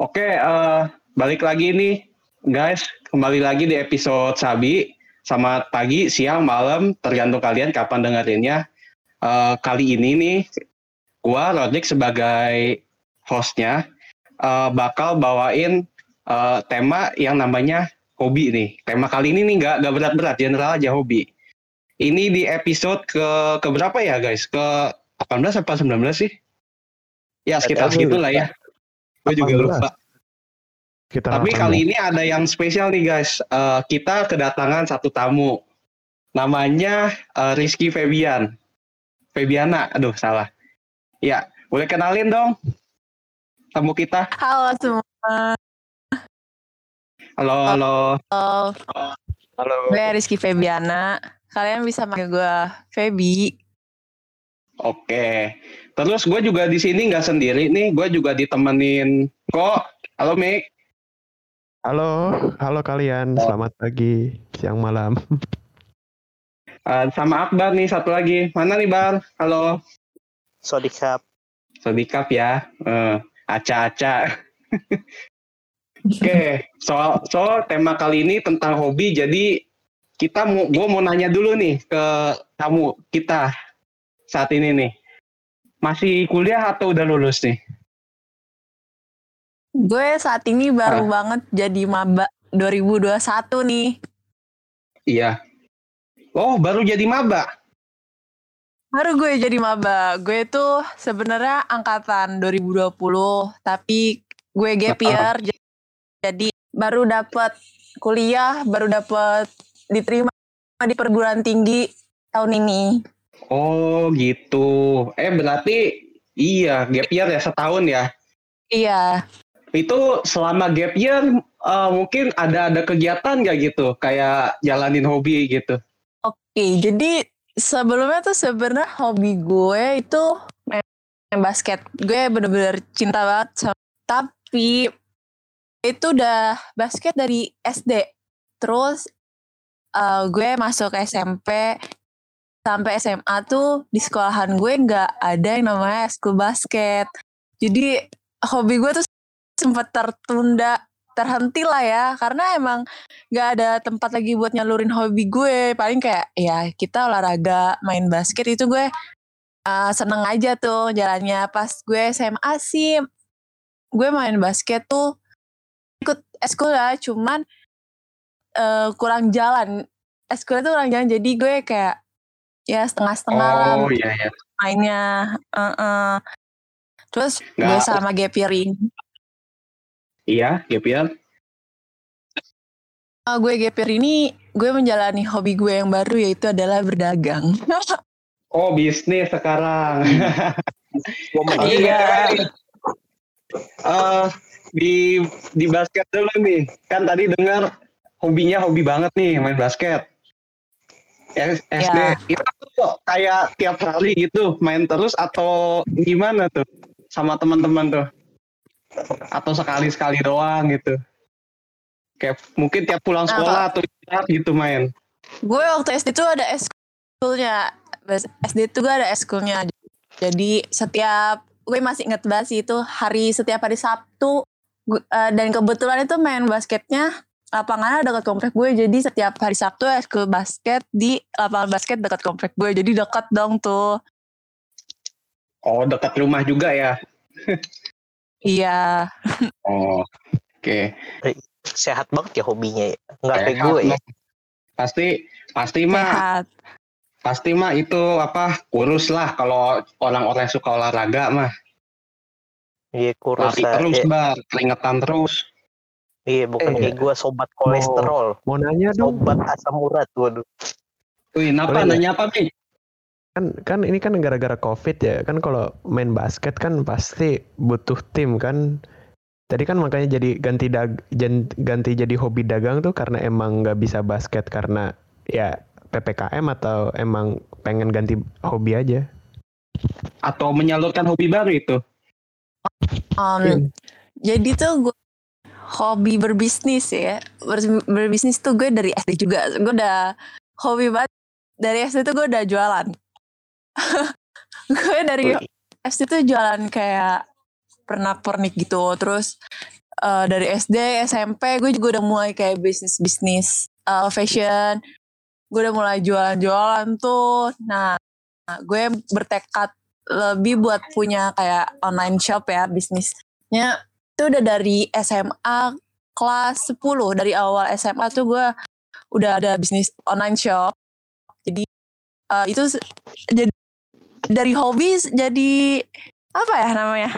Oke, uh, balik lagi nih, guys. Kembali lagi di episode Sabi. Selamat pagi, siang, malam, tergantung kalian kapan dengerinnya. Uh, kali ini nih, gua Rodrik sebagai hostnya uh, bakal bawain uh, tema yang namanya hobi nih. Tema kali ini nih nggak nggak berat-berat, general aja hobi. Ini di episode ke ke berapa ya guys? Ke 18 apa 19 sih? Ya sekitar segitu lah ya. Gue juga lupa. Kita Tapi kali ini ada yang spesial nih guys. Uh, kita kedatangan satu tamu. Namanya uh, Rizky Febian. Febiana, aduh salah. Ya, boleh kenalin dong tamu kita. Halo semua. Halo, halo. Halo. Halo. Gue Rizky Febiana. Kalian bisa manggil gue Febi. Oke. Terus gue juga di sini nggak sendiri nih. Gue juga ditemenin kok. Halo Mik. Halo, halo kalian. Oh. Selamat pagi, siang, malam. Uh, sama Akbar nih satu lagi. Mana nih Bar? Halo. Sodikap. Sodikap ya. Uh, aca-aca. Oke, okay. soal soal tema kali ini tentang hobi. Jadi kita mau gue mau nanya dulu nih ke tamu kita saat ini nih. Masih kuliah atau udah lulus nih? Gue saat ini baru ah. banget jadi maba 2021 nih. Iya. Oh, baru jadi maba. Baru gue jadi maba. Gue tuh sebenarnya angkatan 2020, tapi gue gap year. Uh jadi baru dapat kuliah, baru dapat diterima di perguruan tinggi tahun ini. Oh gitu. Eh berarti iya gap year ya setahun ya? Iya. Itu selama gap year uh, mungkin ada ada kegiatan gak gitu kayak jalanin hobi gitu? Oke, jadi sebelumnya tuh sebenarnya hobi gue itu main basket. Gue bener-bener cinta banget sama tapi itu udah basket dari SD. Terus uh, gue masuk SMP sampai SMA tuh di sekolahan gue nggak ada yang namanya school basket. Jadi hobi gue tuh sempat tertunda, terhenti lah ya, karena emang nggak ada tempat lagi buat nyalurin hobi gue. Paling kayak ya kita olahraga, main basket itu gue uh, seneng aja tuh jalannya. Pas gue SMA sih, gue main basket tuh ikut eskul ya cuman uh, kurang jalan eskul itu kurang jalan jadi gue kayak ya setengah-setengah oh, iya, iya. mainnya uh -uh. terus Nggak. gue sama Gepiring iya Gepir uh, gue Gepir ini gue menjalani hobi gue yang baru yaitu adalah berdagang oh bisnis sekarang iya uh, di di basket dulu nih. Kan tadi dengar hobinya hobi banget nih main basket. SD ya. itu tuh kayak tiap hari gitu main terus atau gimana tuh sama teman-teman tuh? Atau sekali-sekali doang gitu? Kayak mungkin tiap pulang sekolah atau gitu main. Gue waktu SD tuh ada eskulnya. SD tuh gue ada eskulnya. Jadi setiap gue masih inget banget sih itu hari setiap hari Sabtu uh, dan kebetulan itu main basketnya lapangannya dekat komplek gue jadi setiap hari Sabtu ke basket di lapangan basket dekat komplek gue jadi dekat dong tuh oh dekat rumah juga ya iya oh oke okay. sehat banget ya hobinya ya nggak kayak gue ya pasti pasti mah pasti mah itu apa kurus lah kalau orang-orang suka olahraga mah Iya kurus Lari terus iya. bar, keringetan terus. Iya bukan eh, kayak gue sobat kolesterol. Mau, mau nanya dong. Sobat asam urat waduh. Wih, kenapa nanya apa nih? Kan kan ini kan gara-gara covid ya kan kalau main basket kan pasti butuh tim kan. Tadi kan makanya jadi ganti dag ganti jadi hobi dagang tuh karena emang nggak bisa basket karena ya ppkm atau emang pengen ganti hobi aja? Atau menyalurkan hobi baru itu? Um, yeah. Jadi tuh gue hobi berbisnis ya. Ber berbisnis tuh gue dari SD juga. Gue udah hobi banget. Dari SD tuh gue udah jualan. gue dari SD tuh jualan kayak pernak-pernik gitu. Terus eh, dari SD SMP gue juga udah mulai kayak bisnis bisnis eh, fashion. Gue udah mulai jualan-jualan tuh. Nah gue bertekad lebih buat punya kayak online shop ya bisnisnya. Itu udah dari SMA kelas 10 dari awal SMA tuh gue udah ada bisnis online shop. Jadi eh, itu jadi dari hobi jadi apa ya namanya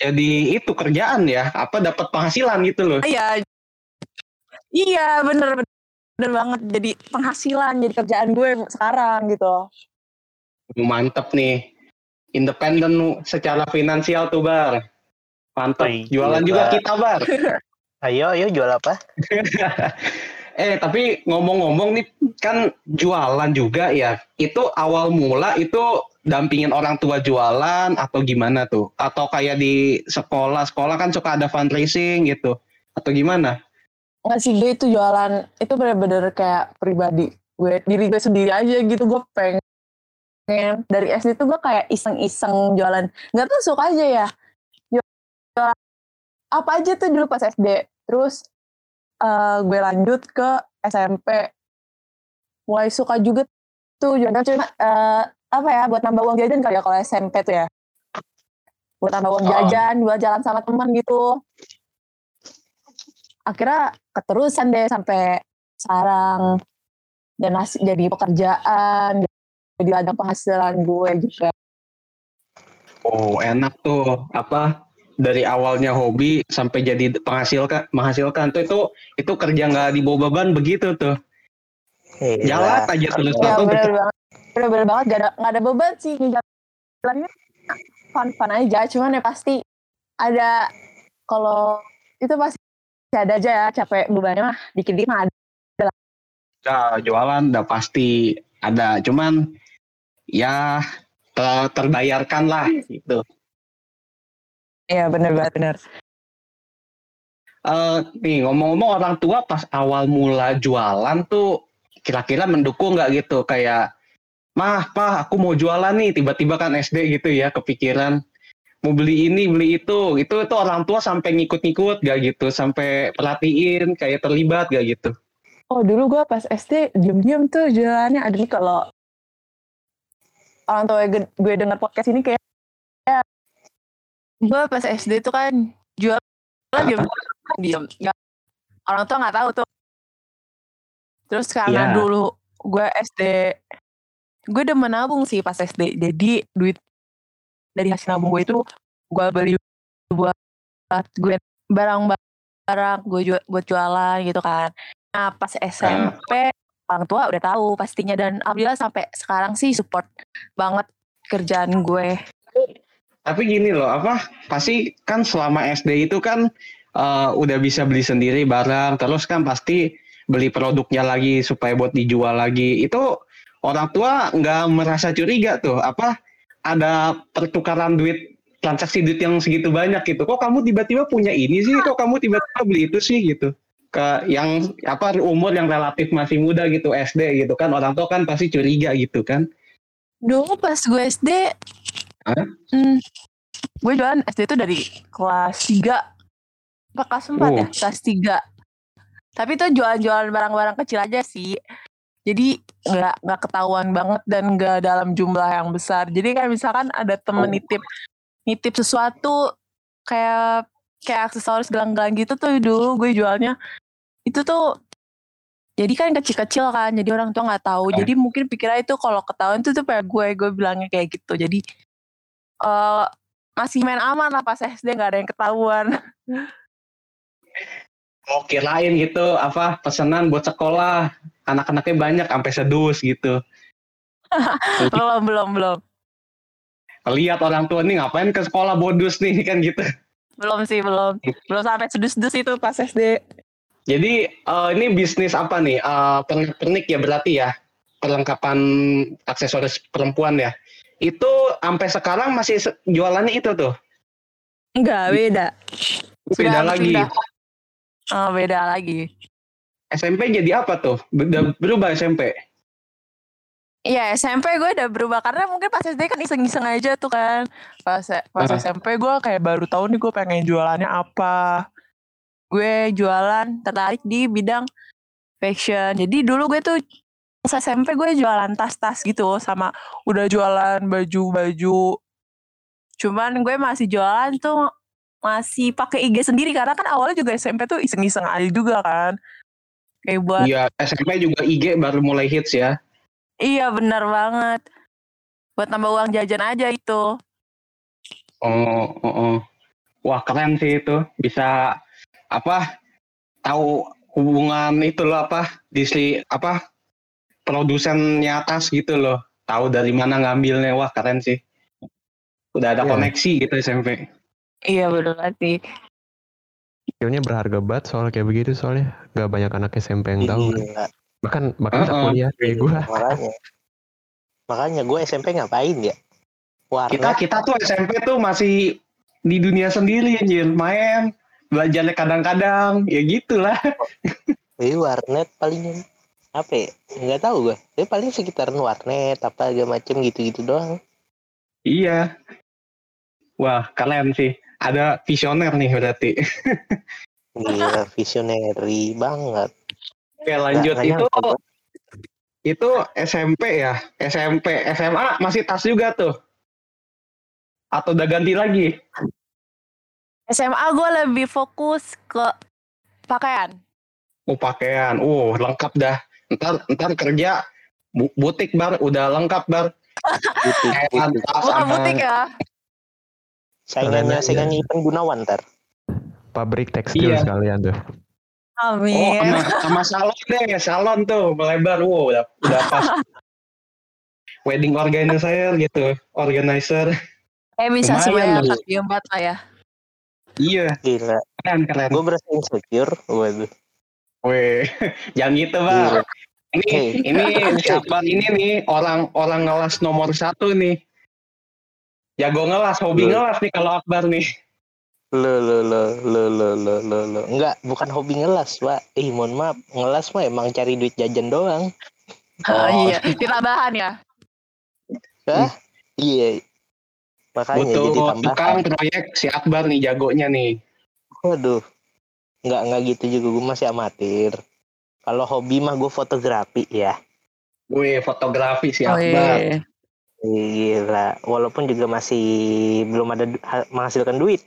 Jadi itu kerjaan ya, apa dapat penghasilan gitu loh. Iya. Iya, bener, bener bener banget jadi penghasilan jadi kerjaan gue sekarang gitu. Mantep nih. Independen secara finansial tuh Bar. Mantep. Wih, Jualan iya, juga Bar. kita Bar. Ayo, ayo jual apa? eh tapi ngomong-ngomong nih kan jualan juga ya. Itu awal mula itu dampingin orang tua jualan atau gimana tuh? Atau kayak di sekolah, sekolah kan suka ada fundraising gitu. Atau gimana? Nggak sih gue itu jualan itu bener-bener kayak pribadi gue diri gue sendiri aja gitu gue pengen dari SD tuh gue kayak iseng-iseng jualan nggak tahu suka aja ya jualan apa aja tuh dulu pas SD terus eh, gue lanjut ke SMP mulai suka juga tuh jualan cuma eh, apa ya buat nambah uang jajan kali ya kalau SMP tuh ya? Buat nambah uang Oh. jajan buat jalan sama teman gitu. Akhirnya keterusan deh sampai sekarang. Dan hasil- jadi pekerjaan jadi ladang penghasilan gue juga. Oh enak tuh. Apa dari awalnya hobi sampai jadi penghasilkan menghasilkan tuh itu itu kerja nggak dibawa beban begitu tuh. Iya. jalan aja terus ya atau bener banget. Bener, bener banget gak ada, gak ada beban sih jalannya fun fun aja cuman ya pasti ada kalau itu pasti ada aja ya capek bebannya mah dikit dikit mah ada Ya, jualan udah pasti ada cuman ya ter- terbayarkan lah gitu Iya bener banget bener Eh nih ngomong-ngomong orang tua pas awal mula jualan tuh kira-kira mendukung nggak gitu? Kayak mah pah aku mau jualan nih. Tiba-tiba kan SD gitu ya kepikiran mau beli ini beli itu. Itu itu orang tua sampai ngikut-ngikut gak gitu? Sampai perhatiin kayak terlibat gak gitu? Oh dulu gue pas SD diem-diem tuh jualannya. Ada nih kalau orang tua gue, gue denger podcast ini kayak ya, gue pas SD tuh kan jualan diem diem nggak orang tua nggak tahu tuh. Terus karena Iya. dulu gue SD gue udah menabung sih pas SD jadi duit dari hasil nabung gue itu gue beli buat gue barang-barang gue jual buat jualan gitu kan. Nah pas SMP orang tua udah tahu pastinya dan alhamdulillah sampai sekarang sih support banget kerjaan gue tapi gini loh apa pasti kan selama SD itu kan eh, udah bisa beli sendiri barang terus kan pasti beli produknya lagi supaya buat dijual lagi. Itu orang tua nggak merasa curiga tuh apa ada pertukaran duit transaksi duit yang segitu banyak gitu. Kok kamu tiba-tiba punya ini sih? Kok kamu tiba-tiba beli itu sih gitu? Ke yang apa umur yang relatif masih muda gitu SD gitu kan. Orang tua kan pasti curiga gitu kan. Dulu pas gue SD Hah? hmm, gue jualan SD itu dari kelas 3 apa kelas 4 ya Oh. kelas 3 tapi itu jualan-jualan barang-barang kecil aja sih jadi nggak nggak ketahuan banget dan nggak dalam jumlah yang besar jadi kayak misalkan ada temen Oh. nitip nitip sesuatu kayak kayak aksesoris gelang-gelang gitu tuh dulu gue jualnya itu tuh jadi kan kecil-kecil kan jadi orang tua nggak tahu Ah. jadi mungkin pikirnya itu kalau ketahuan tuh tuh kayak gue gue bilangnya kayak gitu jadi eh masih main aman lah pas SD nggak ada yang ketahuan. Mau kirain gitu apa pesanan buat sekolah. Anak-anaknya banyak sampai sedus gitu. Belum belum belum. Lihat orang tua nih ngapain ke sekolah bodus nih kan gitu. Belum sih belum. Belum sampai sedus-sedus itu pas SD jadi eh, ini bisnis apa nih? Eh, pernik-pernik ya berarti ya? Perlengkapan aksesoris perempuan ya itu sampai sekarang masih jualannya itu tuh enggak beda beda Sudah lagi pindah. oh, beda lagi SMP jadi apa tuh Ber- berubah SMP Iya SMP gue udah berubah karena mungkin pas SD kan iseng-iseng aja tuh kan. Pas pas Ah. SMP gue kayak baru tahu nih gue pengen jualannya apa. Gue jualan tertarik di bidang fashion. Jadi dulu gue tuh SMP gue jualan tas-tas gitu sama udah jualan baju-baju. Cuman gue masih jualan tuh masih pakai IG sendiri karena kan awalnya juga SMP tuh iseng-iseng aja juga kan. Kayak buat Iya, SMP juga IG baru mulai hits ya. Iya benar banget. Buat nambah uang jajan aja itu. Oh, oh, oh. Wah keren sih itu bisa apa tahu hubungan itu loh apa disi apa produsennya atas gitu loh tahu dari mana ngambilnya wah keren sih udah ada Iya. koneksi gitu SMP Iya benar banget sih. skillnya berharga banget soal kayak begitu soalnya gak banyak anak SMP yang tahu. Iya, bahkan bahkan Uh-uh. kuliah kayak gue makanya. Makanya gue SMP ngapain ya? Warnet. kita kita tuh SMP tuh masih di dunia sendiri anjir main belajarnya kadang-kadang ya gitulah Iya warnet paling apa ya? Nggak tahu gue. Ya paling sekitaran warnet apa segala macem gitu-gitu doang. iya wah keren sih ada visioner nih berarti Gila visionary banget. oke lanjut nggak itu itu SMP ya SMP SMA masih tas juga tuh atau udah ganti lagi SMA gue lebih fokus ke pakaian. oh pakaian oh lengkap dah ntar ntar kerja bu- butik bar udah lengkap bar Butik, Pakaian, butik. sama- butik ya. Saingannya Keren aja. saingannya Ivan Gunawan ntar. pabrik tekstil Iya. sekalian tuh oh Amin. sama, sama salon deh salon tuh melebar wow udah udah pas wedding organizer gitu organizer eh bisa semuanya empat empat lah ya. iya Gila. keren keren Gue berasa insecure. Waduh. Weh, jangan gitu bang. Gila. Ini Hey. ini si Akbar ini nih orang orang ngelas nomor satu nih. Jago ngelas, hobi Loh. ngelas nih kalau Akbar nih. Lo lo lo lo lo lo lo lo. Enggak, bukan hobi ngelas, Pak. Ih, mohon maaf. Ngelas mah emang cari duit jajan doang. Ah, Oh. iya. Ditambahan ya. Hah? Iya. Makanya Butuh jadi tukang tambahan. proyek si Akbar nih jagonya nih. Waduh. Enggak enggak gitu juga gue masih amatir. Kalau hobi mah gue fotografi ya. Wih, fotografi si Oh, Akbar. iya. Gila, walaupun juga masih belum ada du- menghasilkan duit.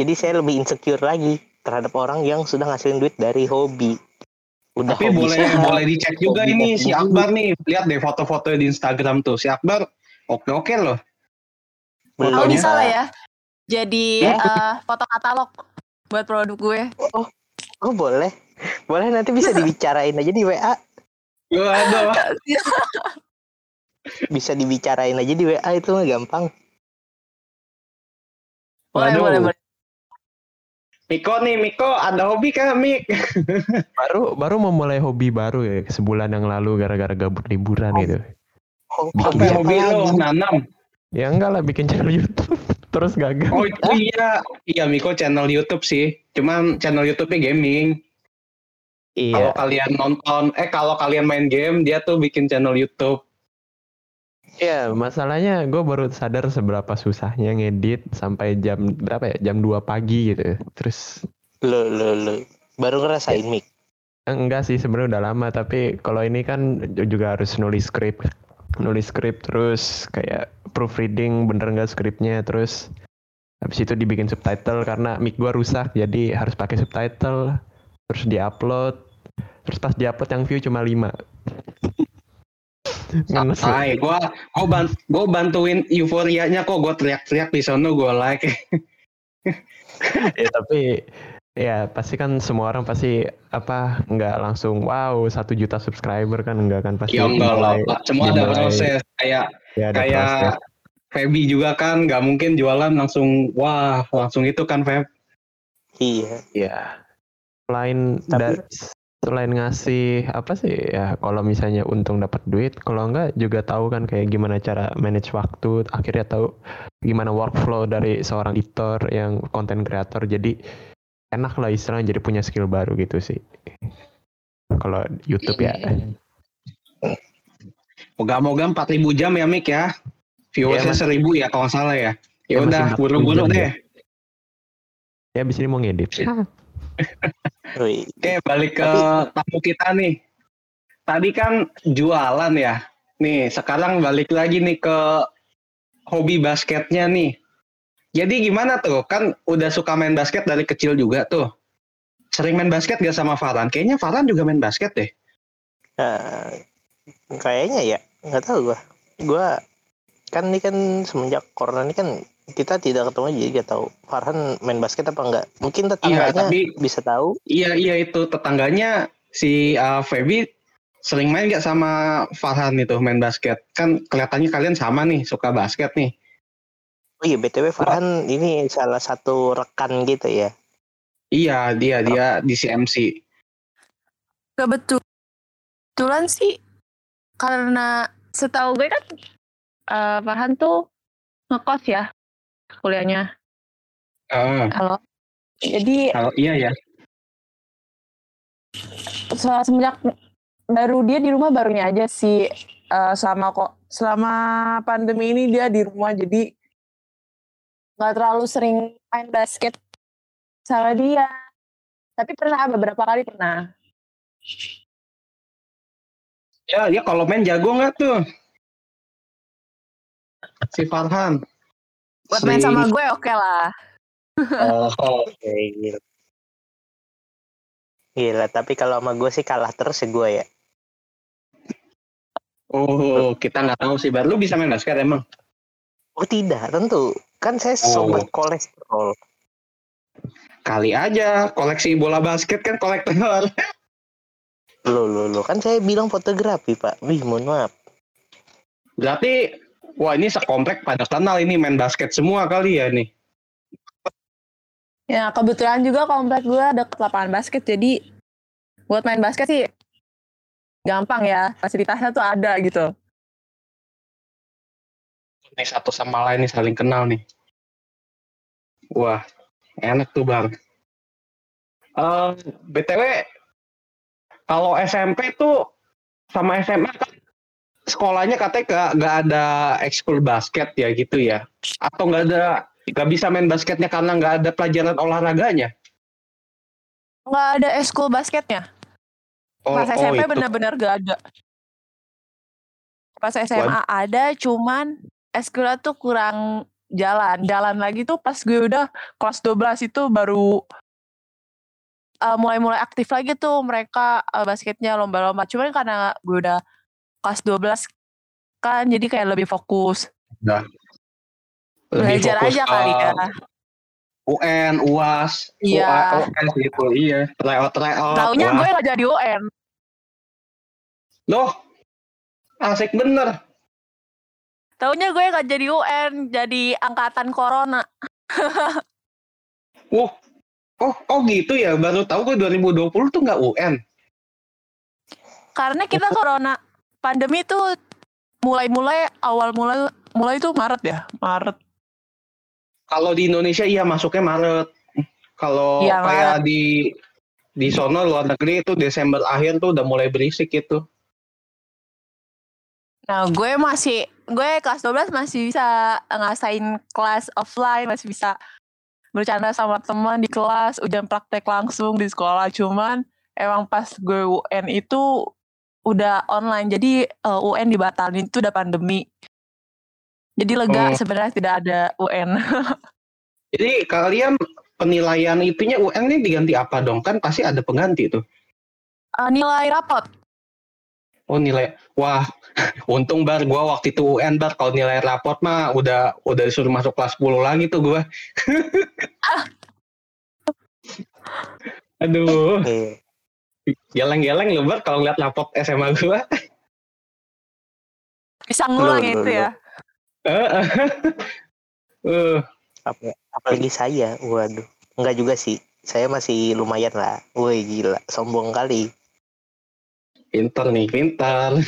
Jadi saya lebih insecure lagi terhadap orang yang sudah ngasilin duit dari hobi. Udah Tapi hobi boleh sehat, boleh dicek juga hobi ini si. Akbar nih. Lihat deh foto-foto di Instagram tuh. Si Akbar oke-oke loh. Oh bisa lah ya. Jadi Ya. eh, foto katalog buat produk gue. Oh boleh, boleh nanti bisa dibicarain aja di WA. Waduh. Bisa dibicarain aja di WA itu mah gampang. Boleh, Waduh. boleh, boleh. Miko nih, Miko ada hobi kah, Mik? baru baru memulai hobi baru ya sebulan yang lalu gara-gara gabut liburan gitu Oh, Apa Bikin hobi lo? Nanam. ya enggak lah bikin channel YouTube terus gagal Oh itu iya, iya Miko channel YouTube sih. Cuman channel YouTube-nya gaming. Kalau iya kalian nonton, eh kalau kalian main game, dia tuh bikin channel YouTube. iya masalahnya gue baru sadar seberapa susahnya ngedit sampai jam berapa ya jam 2 pagi gitu terus Lo lo lo. Baru ngerasain mic. Eh, Enggak sih sebenarnya udah lama tapi kalau ini kan juga harus nulis skrip nulis skrip terus kayak proofreading bener nggak skripnya terus habis itu dibikin subtitle karena mic gua rusak jadi harus pakai subtitle terus diupload terus pas diupload yang view cuma 5 Ngenes ya. Hai, gua gua, ban gua bantuin euforianya kok, gua teriak-teriak di sono, gua like. ya tapi ya pasti kan semua orang pasti apa nggak langsung wow satu juta subscriber kan enggak kan pasti ya enggak lah, semua ada proses. Kayak ya ada kayak proses. Feby juga kan, nggak mungkin jualan langsung, wah langsung itu kan Feb. Iya. Ya. Selain Tapi- da- selain ngasih apa sih ya kalau misalnya untung dapat duit, kalau enggak juga tahu kan kayak gimana cara manage waktu, akhirnya tahu gimana workflow dari seorang editor yang konten kreator. Jadi enak lah istilahnya jadi punya skill baru gitu sih. Kalau YouTube ya. Moga-moga 4000 jam ya Mik ya. Viewersnya Iya, seribu ya kalau nggak salah ya. Ya Ya, udah, 40 buru-buru jam deh. Ya abis ini mau ngedit. Oke, balik ke tamu kita nih. Tadi kan jualan ya. Nih, sekarang balik lagi nih ke hobi basketnya nih. Jadi gimana tuh? Kan udah suka main basket dari kecil juga tuh. Sering main basket gak sama Farhan? Kayaknya Farhan juga main basket deh. eh, kayaknya ya nggak tahu gua. Gua kan ini kan semenjak corona ini kan kita tidak ketemu jadi gak tahu Farhan main basket apa enggak. Mungkin tetangganya tapi- bisa tahu. Iya, iya itu tetangganya si uh, Feby sering main gak sama Farhan itu main basket? Kan kelihatannya kalian sama nih, suka basket nih. Oh iya btw Farhan ini salah satu rekan gitu ya. Iya, dia dia di CMC. Kebetulan sih karena setahu gue kan eh, Farhan tuh ngekos ya kuliahnya. Ah, Halo. Jadi kalau iya ya. se- semenjak baru dia di rumah barunya aja sih eh, selama kok selama pandemi ini dia di rumah jadi nggak terlalu sering main basket sama dia. Tapi pernah beberapa kali pernah. Ya, dia kalau main jago nggak tuh? Si Farhan. Buat main sama gue oke lah. Oh, Oke, gila. Gila, tapi kalau sama gue sih kalah terus ya gue ya. oh, kita nggak tahu sih. Baru lu bisa main basket emang? Oh tidak, tentu. Kan saya Oh. sobat kolesterol. Kali aja koleksi bola basket kan kolektor. Loh, loh, loh. Kan saya bilang fotografi, Pak. Wih, mohon maaf. Berarti, wah ini sekomplek pada kenal ini main basket semua kali ya nih. Ya kebetulan juga komplek gue deket lapangan basket jadi buat main basket sih gampang ya fasilitasnya tuh ada gitu. Nih satu sama lain nih saling kenal nih. Wah, enak tuh bang. Eh, btw, kalau SMP tuh sama SMA kan sekolahnya katanya gak, gak ada ekskul basket ya gitu ya? Atau nggak ada nggak bisa main basketnya karena nggak ada pelajaran olahraganya? Nggak ada eskul basketnya. Oh, Pas oh, SMP itu. bener-bener gak ada. Pas SMA ada cuman eskulnya tuh kurang jalan. Jalan lagi tuh pas gue udah kelas 12 itu baru uh, mulai-mulai aktif lagi tuh mereka uh, basketnya lomba-lomba. Cuman karena gue udah kelas 12 kan jadi kayak lebih fokus. Lebih Belajar fokus aja kali ya. UN, UAS, Iya. UA, UAS gitu, iya. Tryout, tryout. Taunya gue gak jadi UN. Loh, asik bener. Taunya gue gak jadi UN, jadi angkatan corona. Wah, oh, oh gitu ya. Baru tahu gue 2020 tuh nggak UN. Karena kita corona pandemi tuh mulai-mulai awal mulai mulai itu Maret ya, Maret. Kalau di Indonesia iya masuknya Maret. Kalau Iya, kayak di di sono luar negeri itu Desember akhir tuh udah mulai berisik gitu. Nah, gue masih gue kelas 12 masih bisa ngasain kelas offline, masih bisa bercanda sama teman di kelas, ujian praktek langsung di sekolah. Cuman emang pas gue UN itu udah online. Jadi eh, UN dibatalin itu udah pandemi. Jadi lega Oh. sebenarnya tidak ada UN. Jadi kalian penilaian itunya UN ini diganti apa dong? Kan pasti ada pengganti tuh. Eh, nilai rapot. Oh nilai, wah untung bar gua waktu itu UN bar kalau nilai raport mah udah udah disuruh masuk kelas 10 lagi tuh gua. Aduh, geleng-geleng lu bar kalau ngeliat raport SMA gua. Bisa ngulang Loh, loh, itu ya. Apa, apalagi saya, waduh. Enggak juga sih. Saya masih lumayan lah. Woi gila, sombong kali. pinter nih, pinter.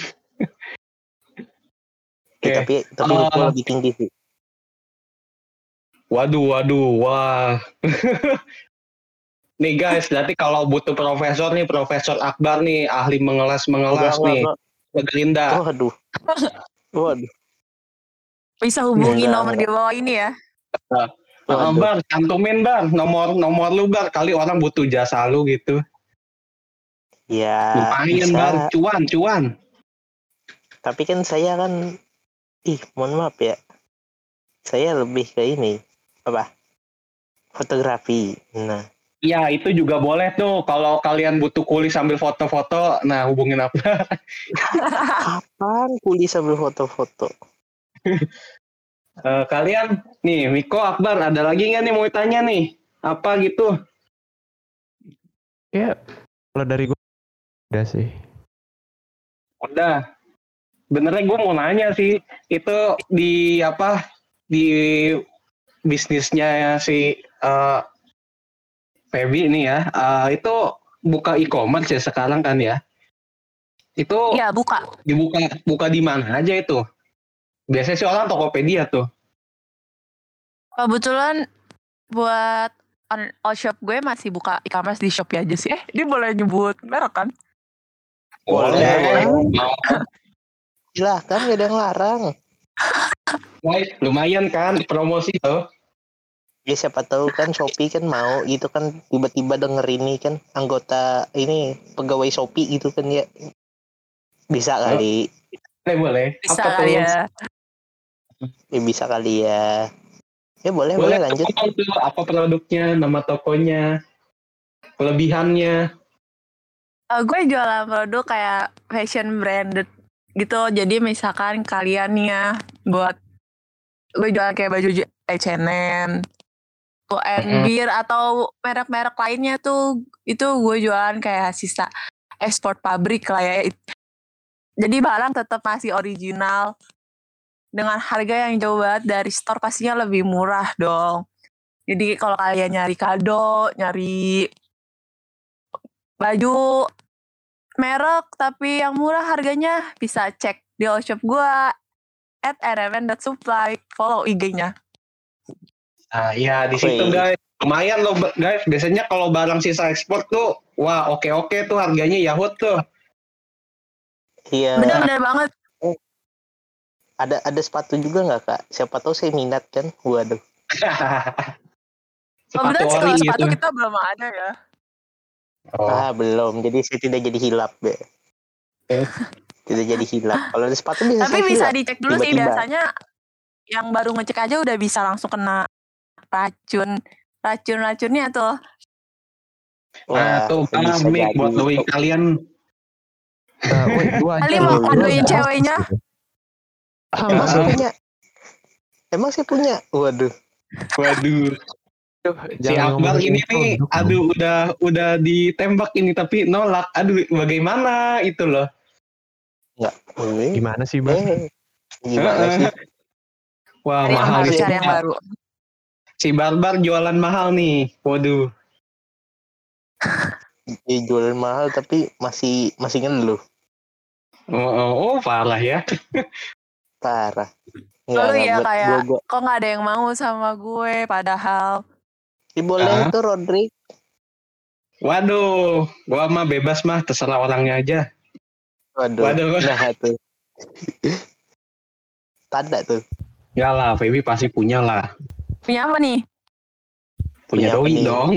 Oke. tapi tapi Eh, Liverpool lebih tinggi sih. Waduh, waduh, wah. nih guys, berarti kalau butuh profesor nih, Profesor Akbar nih, ahli mengelas-mengelas Enggak, nih. ke Gerinda. Waduh. Waduh. Bisa hubungi nomor di bawah ini ya. Uh, Waduh. bar, cantumin bar nomor nomor lu bar kali orang butuh jasa lu gitu. Ya, Lumayan bisa. bar, cuan cuan. Tapi kan saya kan, ih, mohon maaf ya. Saya lebih ke ini, apa? Fotografi. Nah, Ya itu juga boleh tuh kalau kalian butuh kuli sambil foto-foto, nah hubungin apa? kapan kuliah sambil foto-foto? Eh, kalian nih Miko Akbar ada lagi nggak nih mau tanya nih apa gitu? Ya, kalau dari gue udah sih. Udah. Benernya gue mau nanya sih itu di apa di bisnisnya si eh Feby ini ya eh, itu buka e-commerce ya sekarang kan ya? Itu Iya buka. dibuka buka di mana aja itu? Biasanya sih orang Tokopedia tuh. Kebetulan buat on, all shop gue masih buka e-commerce di Shopee aja sih. Eh, dia boleh nyebut merek kan? Boleh, Boleh. boleh. Silahkan, gak ada yang larang. Lumayan kan promosi tuh. Ya siapa tahu kan Shopee kan mau gitu kan tiba-tiba denger ini kan anggota ini pegawai Shopee gitu kan ya. Bisa kali. Boleh, boleh. Bisa Apa kali tuh? ya. Ya bisa kali ya. Ya boleh, boleh, Boleh lanjut. tuh apa produknya, nama tokonya, kelebihannya. Eh, gue jualan produk kayak fashion branded gitu. Jadi misalkan kalian nih ya buat gue jualan kayak baju J- H&M, Mhm. Beer atau merek-merek lainnya tuh itu gue jualan kayak sisa ekspor pabrik lah ya. Jadi barang tetap masih original dengan harga yang jauh banget dari store pastinya lebih murah dong. Jadi kalau kalian nyari kado, nyari baju merek tapi yang murah harganya bisa cek di all shop gua at rmn.supply follow IG-nya. Nah, iya di situ guys. Lumayan loh guys. Biasanya kalau barang sisa ekspor tuh, wah oke-oke tuh harganya Yahoo tuh. Iya. Bener-bener banget. Ada ada sepatu juga nggak kak? Siapa tahu saya minat kan. Waduh. Kebetulan sih ori kalau sepatu gitu. kita belum ada ya. Oh, Ah belum. Jadi saya tidak jadi hilap deh. Eh. Tidak jadi hilap. Kalau ada sepatu bisa Tapi bisa hilap. dicek dulu sih Tiba-tiba. biasanya yang baru ngecek aja udah bisa langsung kena racun racun-racunnya tuh. nah, tuh bisa kan mic buat doi kalian. Gua loh, mau kadoin ceweknya. Ah, Ah. punya. Emang saya punya. Waduh. Waduh. Si Akbar ini nih, produk dong. aduh udah udah ditembak ini tapi nolak. Aduh, bagaimana itu loh? Eh, Gimana sih, Bang? eh, gimana Heeh. sih? Wah, Cari yang mahal baru, nih. cari yang baru. Si Barbar jualan mahal nih. Waduh. Ya, jualan mahal tapi masih masih ngeluh. Oh, oh, oh, parah ya. Parah. Lalu ya kayak gua, gua. kok nggak ada yang mau sama gue padahal Ih, boleh Ah. tuh Rodrik. Waduh, gua mah bebas mah terserah orangnya aja. Waduh. Waduh. Nah tuh. Tanda tuh. Ya lah, Feby pasti punya lah. punya apa nih? Punya Punya doi nih? dong.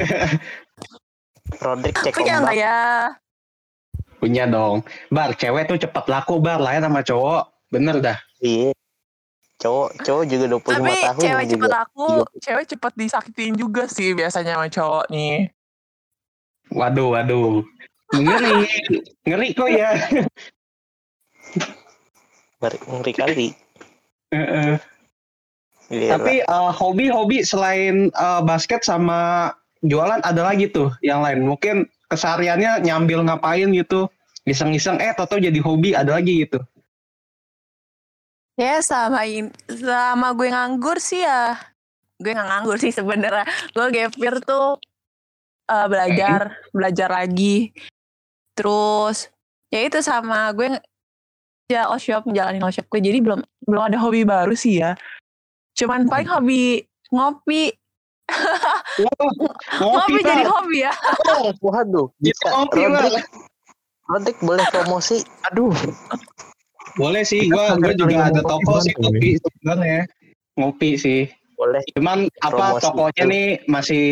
Rodrik cek Punya ombak. ya? Punya dong. Bar, cewek tuh cepat laku, Bar. Lain sama cowok. Bener dah. Iya. Cowok, cowok juga 25 Tapi tahun cewek juga. cepet aku, cewek cepet disakitin juga sih biasanya sama cowok nih. Waduh, waduh. Ngeri. Ngeri kok ya. Ngeri, ngeri kali. Heeh. Iya, Tapi eh, hobi-hobi selain eh, basket sama jualan ada lagi tuh yang lain. Mungkin kesehariannya nyambil ngapain gitu. Iseng-iseng eh toto jadi hobi ada lagi gitu. Ya sama in- sama gue nganggur sih ya. Gue nggak nganggur sih sebenarnya. Gue gap year tuh eh, belajar, belajar lagi. Terus ya itu sama gue ya all shop menjalani all shop gue. Jadi belum belum ada hobi baru sih ya. Cuman paling hobi ngopi. Wah, Ngopi ngopi jadi hobi ya. Waduh, Gitu bisa. ngopi. Rodrik, Rodik boleh promosi. Aduh, Boleh sih, gua gua juga ada toko sih kopi sebenarnya. Ngopi sih. Boleh. Cuman apa Promosi tokonya nih masih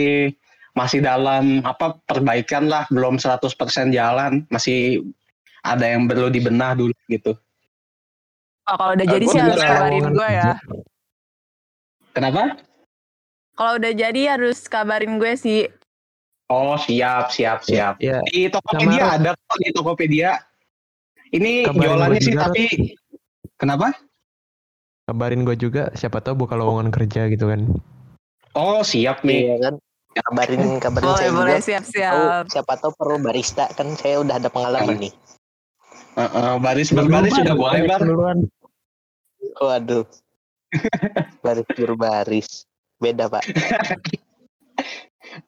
masih dalam apa perbaikan lah, belum 100% jalan, masih ada yang perlu dibenah dulu gitu. Oh, kalau udah jadi sih harus kabarin gue ya. Kenapa? Kalau udah jadi harus kabarin gue sih. Oh, siap, siap, siap. Ya, Di Tokopedia Sama- ada kok di Tokopedia. Ini Kabarin jualannya sih juga, tapi kenapa? kabarin gue juga siapa tahu buka lowongan kerja gitu kan. Oh, siap nih. Iya kan. Kabarin kabarin Boleh, saya boleh juga. siap-siap. Tahu, siapa tahu perlu barista kan saya udah ada pengalaman nih. Heeh, baris berbaris sudah boleh, Bar. Duluan. Waduh. baris berbaris. Beda, Pak.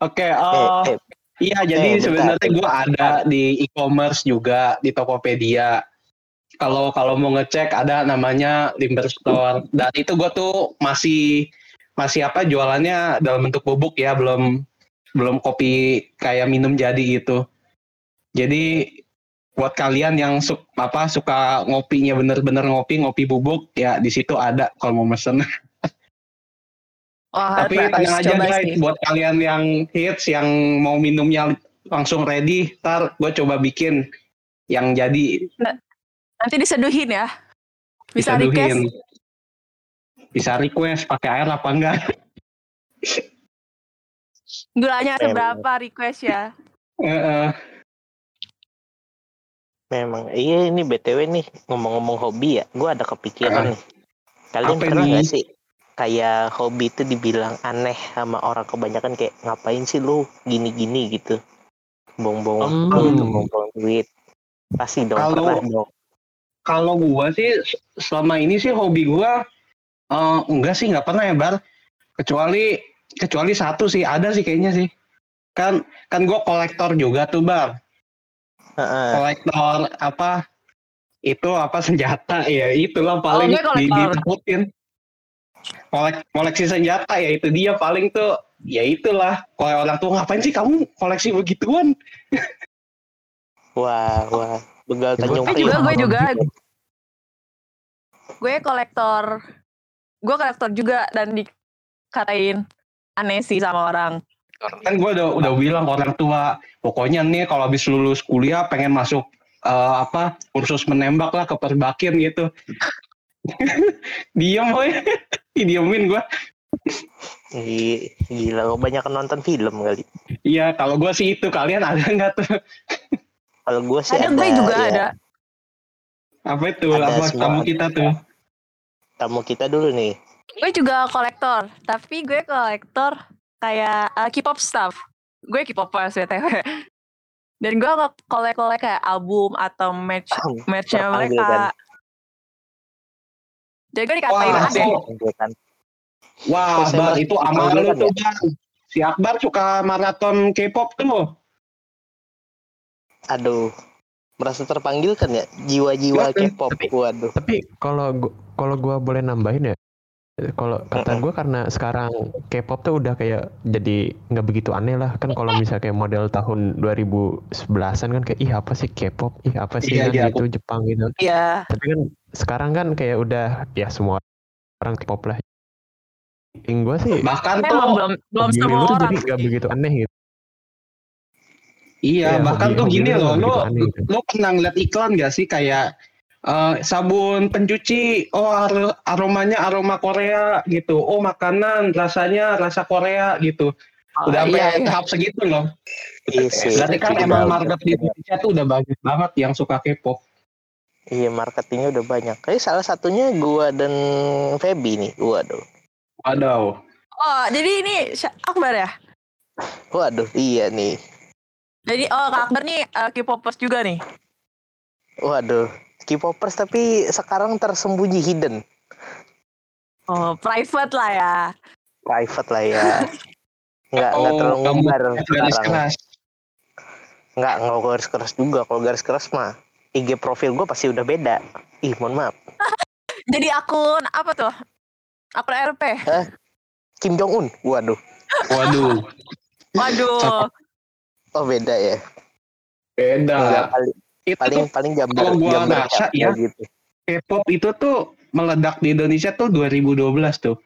Oke, Eh, eh, eh, iya jadi sebenarnya gue ada di e-commerce juga di Tokopedia. Kalau kalau mau ngecek ada namanya Limber Store. Dan itu gue tuh masih masih apa jualannya dalam bentuk bubuk ya, belum belum kopi kayak minum jadi gitu. Jadi buat kalian yang su- apa suka ngopinya bener-bener ngopi ngopi bubuk ya di situ ada kalau mau mesen. Wah, Tapi tenang aja guys, buat kalian yang hits, yang mau minumnya langsung ready, ntar gue coba bikin yang jadi Nanti diseduhin ya. Bisa request. diseduhin. Bisa request pakai air apa enggak? Gulanya seberapa request ya. Heeh. Memang iya ini BTW nih ngomong-ngomong hobi ya, gue ada kepikiran nih. Kalian Apa pernah nih? nggak sih kayak hobi itu dibilang aneh sama orang kebanyakan kayak ngapain sih lu gini-gini gitu, bong-bong Hmm. gitu, bong-bong duit. Pasti dong Kalau- pernah dong. Kalau gue sih selama ini sih hobi gue eh, enggak sih nggak pernah ya bar. Kecuali kecuali satu sih ada sih kayaknya sih. Kan kan gue kolektor juga tuh bar. Heeh. kolektor apa itu apa senjata ya itulah paling gue kolektor. Kolek koleksi senjata ya itu dia paling tuh ya itulah kalau orang tua ngapain sih kamu koleksi begituan Wah, wah, begal Tanjung gua- Gue juga, gue juga. Gue kolektor. Gue kolektor juga dan dikatain aneh sih sama orang. kan gue udah udah bilang ke orang tua pokoknya nih kalau habis lulus kuliah pengen masuk eh, apa kursus menembak lah ke perbakin gitu diem boy diemin gue Gila, lo banyak nonton film kali. iya kalau gue sih itu kalian ada nggak tuh Kalau gue sih Ada, ada, gue juga ya, ada. apa itu Ada apa semua tamu ada. kita tuh Tamu kita dulu nih. Gue juga kolektor. Tapi gue kolektor kayak uh, K-pop stuff. Gue K-popers BTW. Dan gue kolek-kolek kayak album atau match matchnya mereka. kan. Jadi gue dikatain Wah, aneh. so- kan. Wah, Bar, itu amal lu kan tuh, Bang. Si Akbar suka maraton K-pop tuh. Aduh, merasa terpanggil kan ya jiwa-jiwa K-pop. tapi- Waduh. Tapi kalau gua, kalau gua boleh nambahin ya, kalau kata gua karena sekarang K-pop tuh udah kayak jadi nggak begitu aneh lah kan kalau misalnya kayak model tahun 2011-an kan kayak ih apa sih K-pop, ih apa sih Iya, kan iya, gitu Jepang gitu. Iya. Tapi kan sekarang kan kayak udah ya semua orang K-pop lah. Yang gua sih Bahkan tuh, belum belum semua orang. jadi nggak begitu aneh gitu. iya, Iya, bahkan hobi- tuh hobi gini loh, aneh gitu. lu pernah ngeliat iklan gak sih kayak eh, sabun pencuci, oh ar- aromanya aroma Korea gitu, oh makanan rasanya rasa Korea gitu. Udah sampai iya, iya. tahap segitu loh. Iya. Berarti kan emang market di Indonesia tuh udah bagus banget yang suka K-pop. Iya, marketingnya udah banyak. Kayak salah satunya gua dan Feby nih. Waduh. Waduh. Oh, jadi ini Akbar ya? Waduh, iya nih. Jadi oh Kak Akbar nih uh, K-popers juga nih. Waduh. K-popers tapi sekarang tersembunyi hidden. Oh, private lah ya. Private lah ya. Nggak, nggak Oh, terlalu kamu ngumbar garis keras. Nggak, nggak garis keras juga. Kalau garis keras mah IG profil gue pasti udah beda. Ih, mohon maaf. Jadi akun apa tuh? Akun RP. Kim Jong Un. Waduh. Waduh. Waduh. Oh beda ya. Beda. Enggak kali. Itu paling paling gambar kalau gua gambar rasa capnya ya, gitu. K-pop itu tuh meledak di Indonesia tuh 2012 tuh.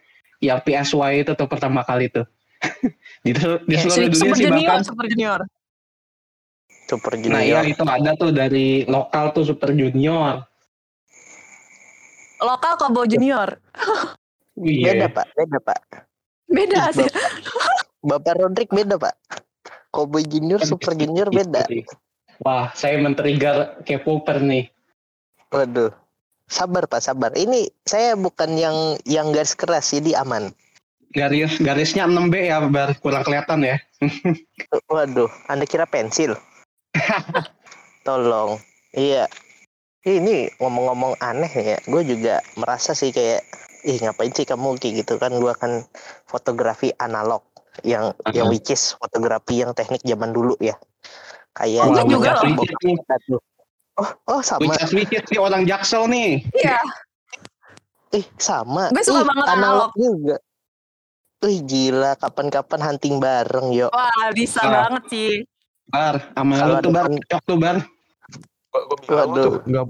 Yang PSY itu tuh pertama kali tuh. di, di seluruh dunia Super sih Junior, bahkan. Super Junior. Super Nah iya Junior. itu ada tuh dari lokal tuh Super Junior. Lokal Kobo Junior. Iya. Beda pak, beda pak. Beda Ih, sih. Bapak, Bapak Rodrik beda pak. Cowboy Junior, Super Junior beda. Wah, saya men-trigger K-popper nih. Waduh. Sabar pak, sabar. Ini saya bukan yang yang garis keras, jadi aman. Garis garisnya 6B ya, biar kurang kelihatan ya. Waduh, anda kira pensil? Tolong. Iya. Ini ngomong-ngomong aneh ya. Gue juga merasa sih kayak, ih ngapain sih kamu kayak gitu kan? Gue kan fotografi analog yang yang which is fotografi yang teknik zaman dulu ya. Kayak Wah, juga loh. Nih. Oh, oh sama. Wicca Switches nih orang Jaksel nih. Iya. Eh, sama. Gue suka Ih, banget analog juga. Wih gila, kapan-kapan hunting bareng yuk. Wah, bisa Nah. banget sih. Bar, sama lu tuh bar, cocok tuh bar. Waduh. Enggak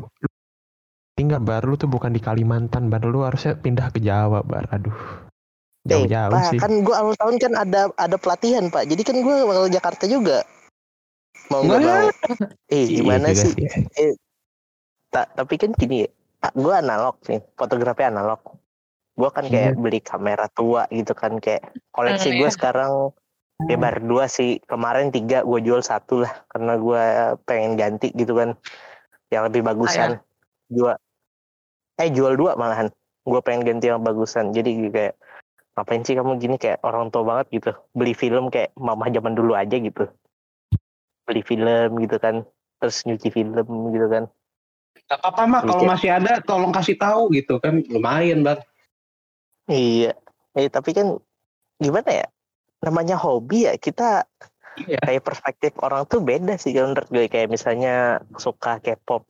tinggal baru tuh bukan di Kalimantan, bar lu harusnya pindah ke Jawa, bar. Aduh. Eh, Jauh-jauh Pak, sih. kan gue awal tahun kan ada ada pelatihan Pak. Jadi kan gue bakal Jakarta juga. Mau nggak Wah. mau. Eh, Iya gimana juga sih? Ta- tapi kan gini, gue analog nih, fotografi analog. Gue kan kayak beli kamera tua gitu kan kayak koleksi Hmm, gue iya. sekarang ya baru dua sih. Kemarin tiga gue jual satu lah karena gue pengen ganti gitu kan yang lebih bagusan. Jual eh jual dua malahan. Gue pengen ganti yang bagusan. Jadi kayak ngapain sih kamu gini kayak orang tua banget gitu. Beli film kayak mama zaman dulu aja gitu. Beli film gitu kan. Terus nyuci film gitu kan. Gak apa-apa mah kalau masih ada tolong kasih tahu gitu kan lumayan bar. Iya. Eh tapi kan gimana ya? Namanya hobi ya kita Iya. kayak perspektif orang tuh beda sih menurut gue kayak misalnya suka K-pop.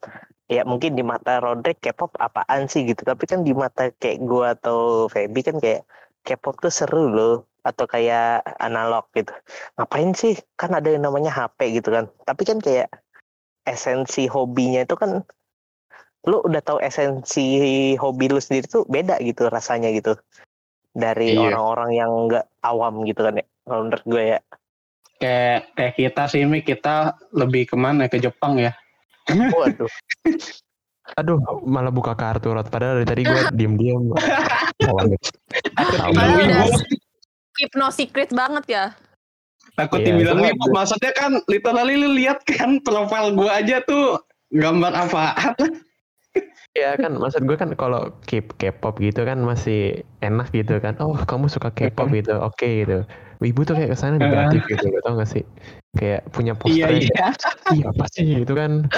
Ya mungkin di mata Rodrik K-pop apaan sih gitu. Tapi kan di mata kayak gue atau Feby kan kayak K-pop tuh seru loh. Atau kayak analog gitu. Ngapain sih? Kan ada yang namanya HP gitu kan. Tapi kan kayak esensi hobinya itu kan lu udah tahu esensi hobi lu sendiri tuh beda gitu rasanya gitu dari Iya. orang-orang yang nggak awam gitu kan ya kalau menurut gue ya Kayak kayak kita sih Mi, kita lebih ke mana ke Jepang ya. waduh Aduh, malah buka kartu rot. Padahal dari tadi gue diem-diem. Keep no secret banget ya. takut Iya, dibilang wibu. Maksudnya kan literally lu lihat kan profil gua aja tuh gambar apaan. Ya kan, maksud gue kan kalau keep K-pop gitu kan masih enak gitu kan. Oh, kamu suka K-pop gitu, oke gitu. Wibu tuh kayak ke sana negatif gitu, tau gak sih? Kayak punya Iya poster. iya. Iya apa sih gitu kan?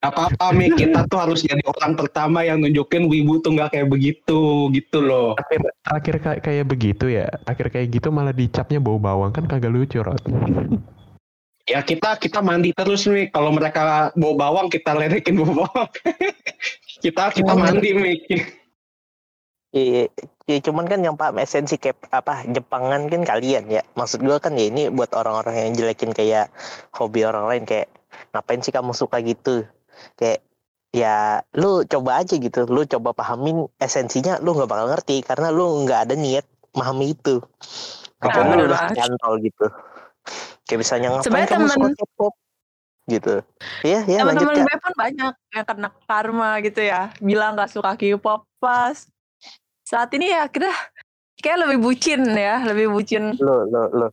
Apa-apa Mi, kita tuh harus jadi orang pertama yang nunjukin wibu tuh nggak kayak begitu gitu loh. Akhir, akhir kayak kayak begitu ya. Akhir kayak gitu malah dicapnya bau bawang kan kagak lucu rot. Ya kita kita mandi terus nih. Kalau mereka bawa bawang kita ledekin bawa bawang. kita kita mandi Mi. Iya, ya cuman kan yang paham esensi kayak apa Jepangan kan kalian ya. Maksud gue kan ya ini buat orang-orang yang jelekin kayak hobi orang lain kayak ngapain sih kamu suka gitu? Kayak ya lu coba aja gitu, lu coba pahamin esensinya lu nggak bakal ngerti karena lu nggak ada niat memahami itu. Lu udah nyantol gitu. Kayak misalnya ngapain kamu suka temen- K-pop? Gitu. Iya, ya lanjut Teman-teman gue pun banyak yang kena karma gitu ya. Bilang gak suka K-pop pas. Saat ini ya kita kayak lebih bucin ya. Lebih bucin. Lo, lo, lo.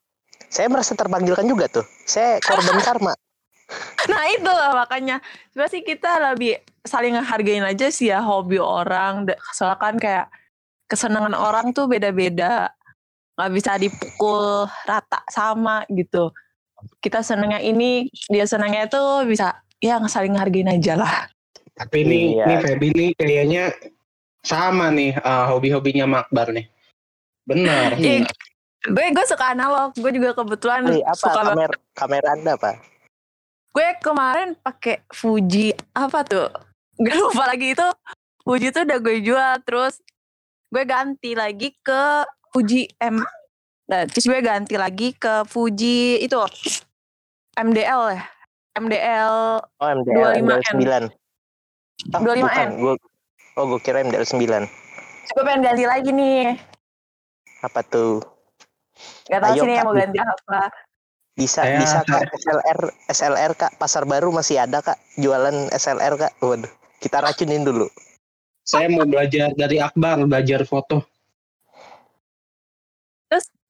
Saya merasa terpanggilkan juga tuh. Saya korban karma. Nah itu lah makanya. Sebenarnya sih kita lebih saling ngehargain aja sih ya hobi orang. Soalnya kan kayak kesenangan orang tuh beda-beda. Gak bisa dipukul rata sama gitu. Kita senengnya ini, dia senengnya itu bisa ya saling ngehargain aja lah. Tapi ini Iya. nih Feby nih kayaknya sama nih eh, hobi-hobinya Makbar nih. Benar. Ih, gue gue suka analog. Gue juga kebetulan Wih, apa suka banget. kamera kamera Anda, Pak? Gue kemarin pakai Fuji apa tuh? Gak lupa lagi itu. Fuji tuh udah gue jual terus gue ganti lagi ke Fuji M. Nah, terus gue ganti lagi ke Fuji itu MDL ya. MDL Oh MDL 25N. 9 Oh, 25N. bukan. Gua, oh gue kira MDL 9 gue pengen ganti lagi nih. Apa tuh? Gak tahu Ayo, sih nih mau ganti apa. Bisa Saya- bisa kak SLR SLR kak pasar baru masih ada kak jualan SLR kak. Waduh kita racunin dulu. Saya mau belajar dari Akbar, belajar foto.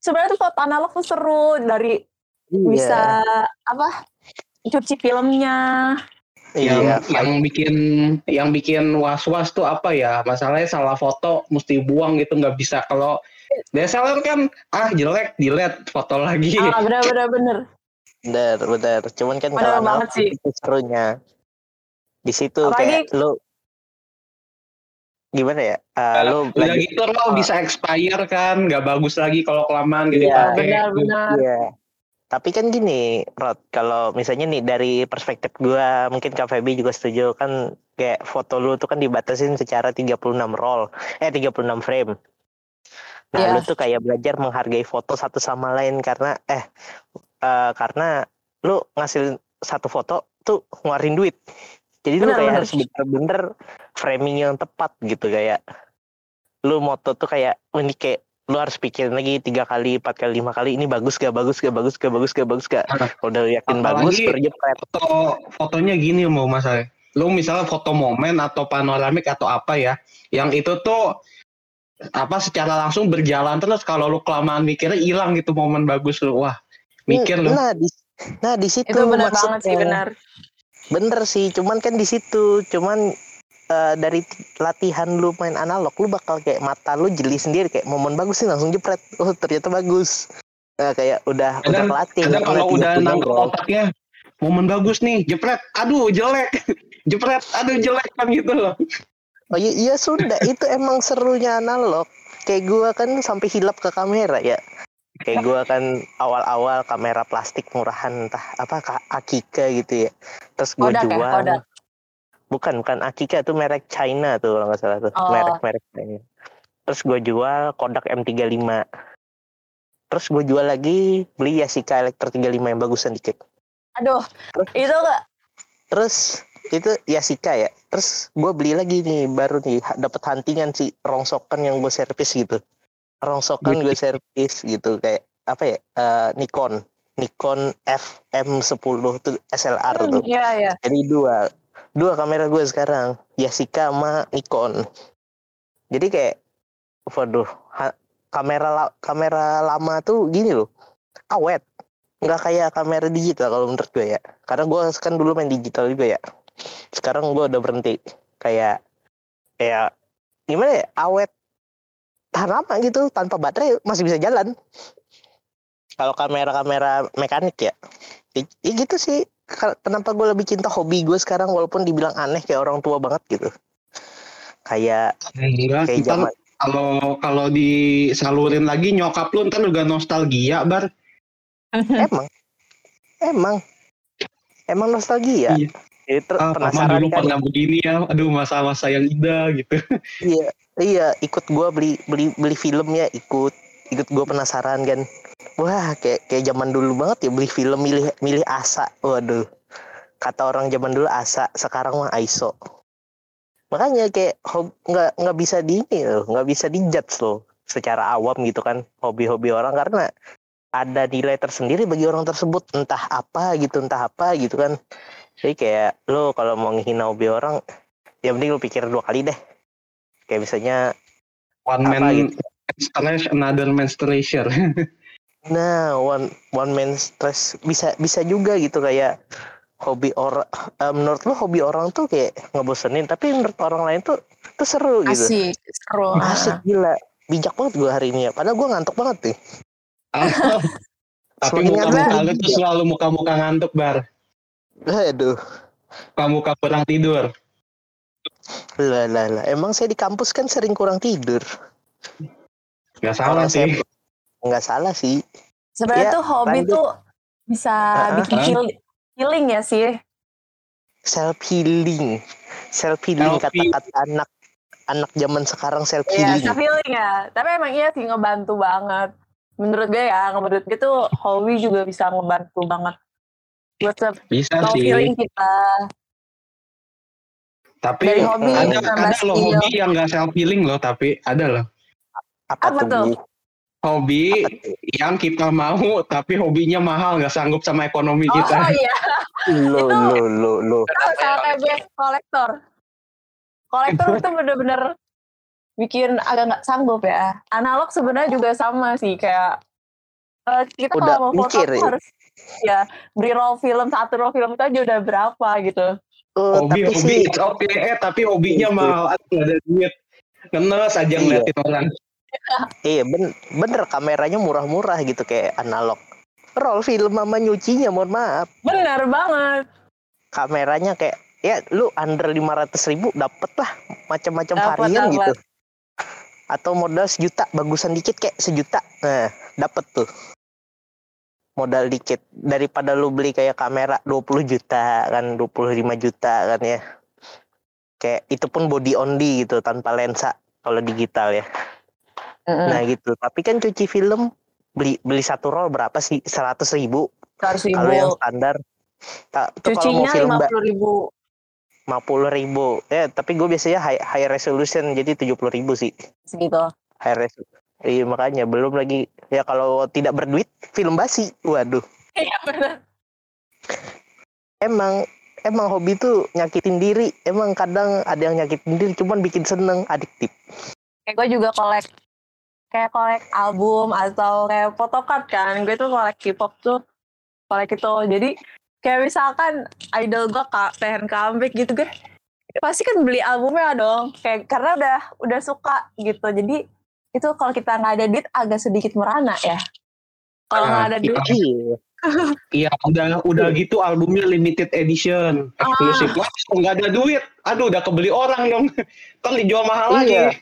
Sebenarnya tuh foto analog tuh seru dari Iya. bisa apa cuci filmnya. yang Iya. yang bikin yang bikin was was tuh apa ya masalahnya salah foto mesti buang gitu nggak bisa kalau DSLR kan ah jelek delete foto lagi Ah bener bener bener. Bener bener. Cuman kan Bener kalau banget sih. itu serunya di situ Apalagi- kayak lu gimana ya? Eh, lu udah lagi gitu lo bisa expire kan nggak bagus lagi kalau kelamaan gitu Iya. dipakai. Benar benar. Iya. Tapi kan gini, Rod, kalau misalnya nih dari perspektif gua, mungkin Kak Feby juga setuju kan kayak foto lu tuh kan dibatasin secara 36 roll, eh 36 frame. Nah, Iya. lu tuh kayak belajar menghargai foto satu sama lain karena eh eh, karena lu ngasih satu foto tuh ngeluarin duit. Jadi lu kayak benar. harus bener-bener framing yang tepat gitu kayak lu moto tuh kayak oh, ini kayak lu harus pikirin lagi tiga kali, empat kali, lima kali ini bagus gak, bagus gak, bagus gak, bagus gak, bagus gak. Nah, Kalau udah yakin apalagi- bagus, baru jepret. foto fotonya gini mau masalah lu misalnya foto momen atau panoramik atau apa ya yang itu tuh apa secara langsung berjalan terus kalau lu kelamaan mikirnya hilang gitu momen bagus lu wah mikir lu Nah di, nah di situ Itu benar banget sih maksudnya. benar. Bener sih, cuman kan di situ, cuman eh, dari latihan lu main analog, lu bakal kayak mata lu jeli sendiri kayak momen bagus sih langsung jepret. Oh ternyata bagus. Nah, kayak udah udah Kadang- kelatih. kadang karena kalau udah 36 nangkep otaknya momen bagus nih jepret aduh jelek jepret aduh jelek kan gitu loh Oh iya, iya sudah, itu emang serunya analog. Kayak gua kan sampai hilap ke kamera ya. Kayak gua kan awal-awal kamera plastik murahan entah apa Ka- Akika gitu ya. Terus gua Kodak ya, jual. Kodak. Bukan, bukan Akika tuh merek China tuh kalau nggak salah tuh. Oh. Merek-merek China. Terus gua jual Kodak M35. Terus gua jual lagi beli Yashica Electro 35 yang bagusan dikit. Aduh, Terus? itu gak Terus itu Yasika ya. Terus gue beli lagi nih baru nih dapat huntingan sih rongsokan yang gue servis gitu. Rongsokan gue servis gitu kayak apa ya? eh, Nikon. Nikon FM10 tuh SLR tuh. Iya iya. Jadi dua. Dua kamera gue sekarang. Yasika sama Nikon. Jadi kayak waduh, ha- kamera la- kamera lama tuh gini loh. Awet. Nggak kayak kamera digital kalau menurut gue ya. Karena gue kan dulu main digital juga ya. Sekarang gue udah berhenti. Kayak kayak gimana ya? Awet tahan lama gitu tanpa baterai masih bisa jalan. Kalau kamera-kamera mekanik ya. Ya, ya gitu sih kenapa gue lebih cinta hobi gue sekarang walaupun dibilang aneh kayak orang tua banget gitu? Kayak enggak kayak zaman kalau kalau disalurin lagi nyokap lu ntar juga nostalgia bar. Emang. Emang. Emang nostalgia? Iya. itu ah paman penasaran dulu kan? pernah begini ya. Aduh masa-masa yang indah gitu. Iya iya ikut gue beli beli beli filmnya ikut. Ikut gue penasaran kan wah kayak kayak zaman dulu banget ya beli film milih milih asa. Waduh. Kata orang zaman dulu asa sekarang mah ISO makanya kayak nggak nggak bisa di ini loh nggak bisa dijudge loh secara awam gitu kan hobi-hobi orang. Karena ada nilai tersendiri bagi orang tersebut entah apa gitu entah apa gitu kan. Jadi kayak lo kalau mau ngehina hobi orang ya mending lo pikir dua kali deh. Kayak misalnya one Apa man gitu? another man's treasure Nah, one one man stress bisa bisa juga gitu kayak hobi orang. menurut lo hobi orang tuh kayak ngebosenin, tapi menurut orang lain tuh tuh seru gitu. Asik, seru. Asik gila. Bijak banget gue hari ini ya. Padahal gue ngantuk banget nih. tapi muka-muka lu tuh selalu muka-muka ngantuk bar Aduh. muka-muka kurang tidur Lah lah lah. Emang saya di kampus kan sering kurang tidur. nggak salah sih Nggak salah sih. Sebenarnya Ya, tuh hobi lanjut. tuh bisa Ah, bikin heal- healing ya sih. Self healing. Self healing kata-kata anak anak zaman sekarang self healing. self healing ya. Tapi emang iya sih ngebantu banget. Menurut gue ya, menurut gue tuh hobi juga bisa ngebantu banget. buat self Bisa sih. feeling kita. Tapi Dari hobi ada ada loh hobi yang nggak self healing loh, tapi ada loh Apa, Apa tuh? tuh? Hobi yang kita mau tapi hobinya mahal nggak sanggup sama ekonomi kita. Oh iya, Lo, lo, lo, lo. Tahu sama kayak best kolektor. Kolektor itu bener-bener bikin agak nggak sanggup ya. Analog sebenarnya juga sama sih kayak eh, kita Udah kalau mau foto mikir ya? harus ya beli roll film satu roll film itu aja udah berapa gitu. Oh, hobi tapi hobi sih, it's okay eh tapi hobinya Itu. mahal ada duit ngenes aja Iya. ngeliatin orang iya ben, bener kameranya murah-murah gitu kayak analog. Roll film sama nyucinya, mohon maaf. Bener banget. Kameranya kayak ya lu under 500 ribu dapet lah macam-macam varian dapet. gitu. Atau modal sejuta, bagusan dikit kayak sejuta. Nah, dapet tuh. Modal dikit daripada lu beli kayak kamera 20 juta kan 25 juta kan ya. Kayak itu pun body only gitu tanpa lensa kalau digital ya. Mm-mm. Nah gitu. Tapi kan cuci film beli beli satu roll berapa sih? Seratus ribu. Seratus Kalau yang ribu. standar. Mau Cucinya lima puluh ribu. lima puluh ribu. Ya tapi gue biasanya high, high resolution jadi tujuh puluh ribu sih. Segitu. High res. Iya makanya belum lagi ya kalau tidak berduit film basi. Waduh. Iya bener. Emang emang hobi tuh nyakitin diri. Emang kadang ada yang nyakitin diri cuman bikin seneng adiktif. Kayak gue juga kolek kayak kolek album atau kayak photocard kan. Gue tuh kolek K-pop tuh kolek itu. Jadi kayak misalkan idol gue kak pengen comeback gitu kan. Pasti kan beli albumnya dong. Kayak karena udah udah suka gitu. Jadi itu kalau kita nggak ada duit agak sedikit merana ya. Kalau nggak ada Ah, duit, Iya. iya udah udah gitu albumnya limited edition Ah. eksklusif Wah, nggak ada duit aduh udah kebeli orang dong kan dijual mahal Iya. lagi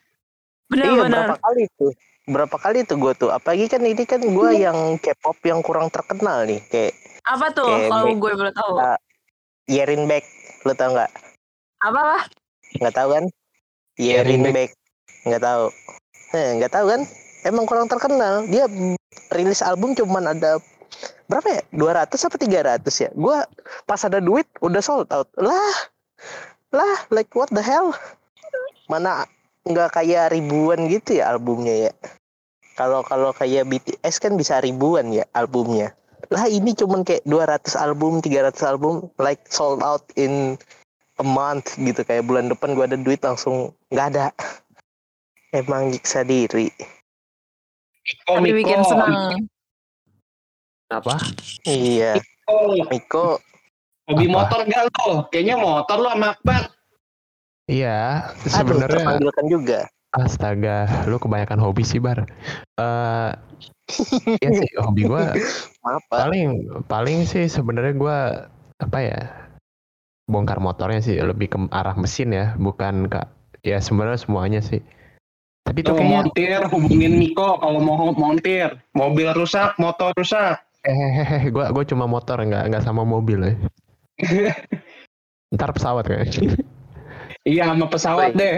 bener-bener. Iya berapa kali tuh berapa kali tuh gue tuh apalagi kan ini kan gue yang K-pop yang kurang terkenal nih kayak Apa tuh kalau gue boleh tahu? Ah. Yerin Beck lo tau nggak? Apa lah? nggak tahu kan? Yerin Yerin Beck. Nggak tahu. Eh nggak tahu kan? Emang kurang terkenal. Dia rilis album cuman ada berapa ya? 200 apa 300 ya? Gue pas ada duit udah sold out. Lah lah like what the hell? Mana nggak kayak ribuan gitu ya albumnya ya. Kalau kalau kayak BTS kan bisa ribuan ya albumnya. Lah ini cuman kayak 200 album 300 album like sold out in a month gitu. Kayak bulan depan gua ada duit langsung nggak ada. Emang nyiksa diri. Miko Tapi bikin Miko senang. Apa? iya. Miko. Miko. Hobi motor gak lo? Kayaknya motor lo sama Akbar Iya, sebenarnya terpanggilkan juga astaga, lu kebanyakan hobi sih, Bar. Eh Iya sih, hobi gua apa paling paling sih sebenarnya gua apa ya? Bongkar motornya sih lebih ke arah mesin ya, bukan ke ya sebenarnya semuanya sih. Tapi itu Tuh, kayaknya montir hubungin Miko kalau mau montir mobil rusak motor rusak eh gua gua cuma motor nggak nggak sama mobil ya. Ntar pesawat kayaknya. Iya sama pesawat Baik. deh.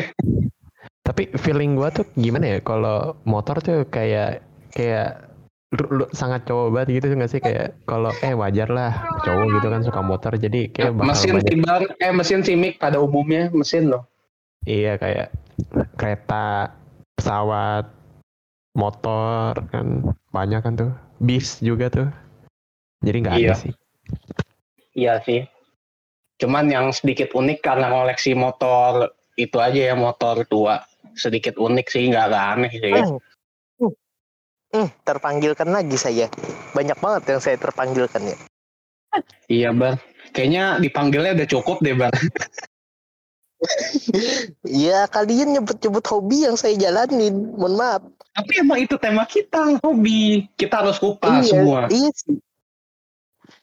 Tapi feeling gua tuh gimana ya kalau motor tuh kayak kayak lu, lu sangat cowok banget gitu nggak sih? Kayak kalau eh wajar lah cowok gitu kan suka motor jadi kayak bakal mesin banyak Bar eh mesin si Mik pada umumnya mesin loh. Iya kayak kereta pesawat motor kan banyak kan tuh. Bis juga tuh. Jadi nggak Iya. ada sih. Iya sih cuman yang sedikit unik karena koleksi motor itu aja ya motor tua. Sedikit unik sih nggak aneh sih. Hmm. Hmm. Terpanggilkan lagi saya. Banyak banget yang saya terpanggilkan ya. Iya Bar. Kayaknya dipanggilnya udah cukup deh Bar. Ya kalian nyebut-nyebut hobi yang saya jalanin. Mohon maaf. Tapi emang itu tema kita hobi. Kita harus kupas semua. Iya sih.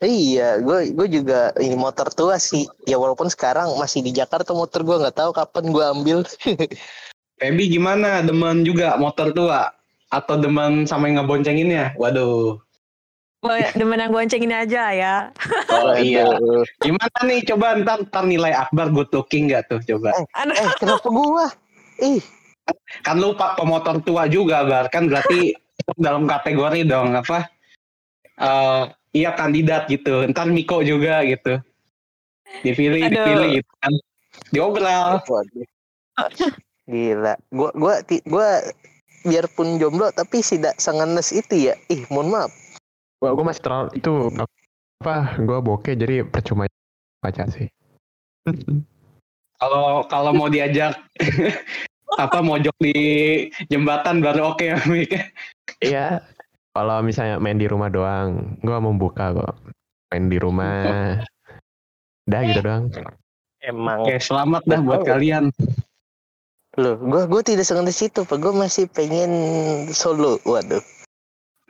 Iya, gue gue juga ini motor tua sih. Ya walaupun sekarang masih di Jakarta motor gue nggak tahu kapan gue ambil. Feby gimana? Demen juga motor tua? Atau demen sama yang ngeboncenginnya waduh. Demen yang bonceng ini aja ya. oh iya. Gimana nih? Coba ntar, ntar nilai Akbar good looking gak tuh? Coba. Aduh. Eh kenapa gua? Ih, kan lu pak pemotor tua juga bar. Kan berarti dalam kategori dong apa? Eh iya kandidat gitu. Ntar Miko juga gitu. Dipilih, Aduh. dipilih gitu kan. Diobral. Waduh. Gila. Gua gua ti- gua biarpun jomblo tapi tidak sengenes itu ya. Ih, mohon maaf. Gua, gua masih terlalu itu apa? Gua bokeh jadi percuma baca sih. Kalau kalau mau diajak apa mojok di jembatan baru oke ya Mik. Iya. Kalau misalnya main di rumah doang, gua membuka kok. Main di rumah. Udah gitu doang. Emang Oke, selamat dah buat kalian. loh, gua gua tidak sengenes itu, Pak. Gua masih pengen solo. Waduh.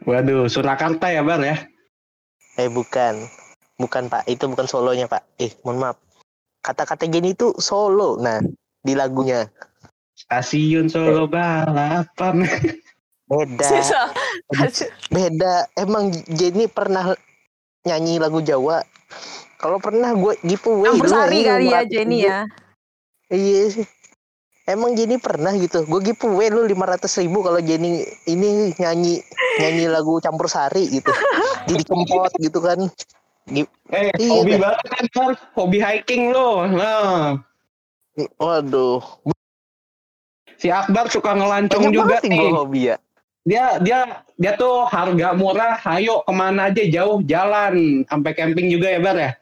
Waduh, Surakarta ya Bar ya. Eh bukan. Bukan, Pak. Itu bukan solonya, Pak. Eh, mohon maaf. Kata-kata gini itu solo. Nah, di lagunya. Stasiun Solo balapan. Beda. Beda. Emang Jenny pernah nyanyi lagu Jawa? Kalau pernah gue giveaway Campur dulu sari ini kali ya 500 Jenny ribu. ya. Iya sih. Emang Jenny pernah gitu. Gue giveaway lu 500 ribu kalau Jenny ini nyanyi nyanyi lagu campur sari gitu. Jadi kempot gitu kan. Eh, Iya, hobi banget kan. Hobi hiking lo. Nah, Waduh. si Akbar suka ngelancong Banyak juga banget sih gue nih. hobi ya. Dia dia dia tuh harga murah, ayo ke mana aja jauh jalan, sampai camping juga ya Bar ya.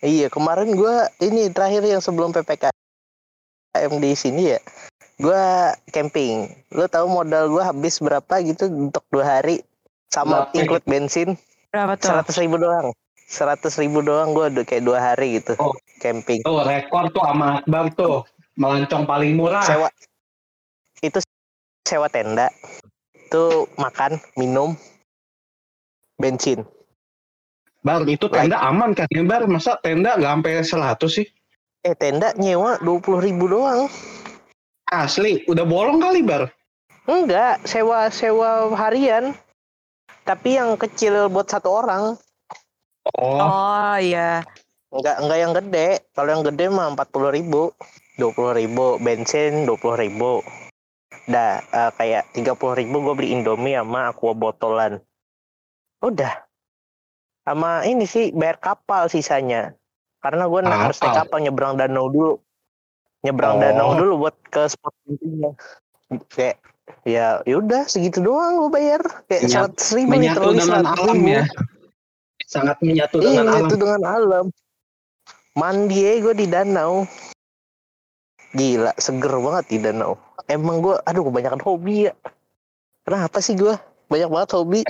Iya kemarin gue ini terakhir yang sebelum ppkm di sini ya. Gue camping. Lu tahu modal gue habis berapa gitu untuk dua hari sama Berapa? include bensin Berapa tuh? seratus ribu doang. Seratus ribu doang gue udah kayak dua hari gitu Oh. camping. Tuh rekor tuh sama Akbar tuh. Melancong paling murah. Sewa itu sewa tenda. Itu makan, minum, bensin. Bar itu tenda aman kan ya Bar? Masa tenda nggak sampai 100 sih? Eh tenda nyewa dua puluh ribu doang. Asli, udah bolong kali Bar. Enggak, sewa sewa harian. Tapi yang kecil buat satu orang. Oh, Oh iya. Enggak enggak yang gede. Kalau yang gede mah empat puluh ribu, dua puluh ribu, bensin dua puluh ribu. Dah eh, kayak tiga puluh ribu gue beli Indomie sama aqua botolan. Udah. Sama ini sih bayar kapal sisanya. Karena gue harus naik Kapal? nyebrang danau dulu. Nyebrang Oh. danau dulu buat ke spot intinya. Kayak ya yaudah segitu doang gue bayar kayak seratus ribu menyatu dengan 100 alam ribu. ya. Sangat menyatu Iya, dengan alam. itu dengan alam. Mandi gue di danau. Gila, seger banget di danau. Emang gue, aduh kebanyakan hobi ya. Kenapa sih gue? Banyak banget hobi.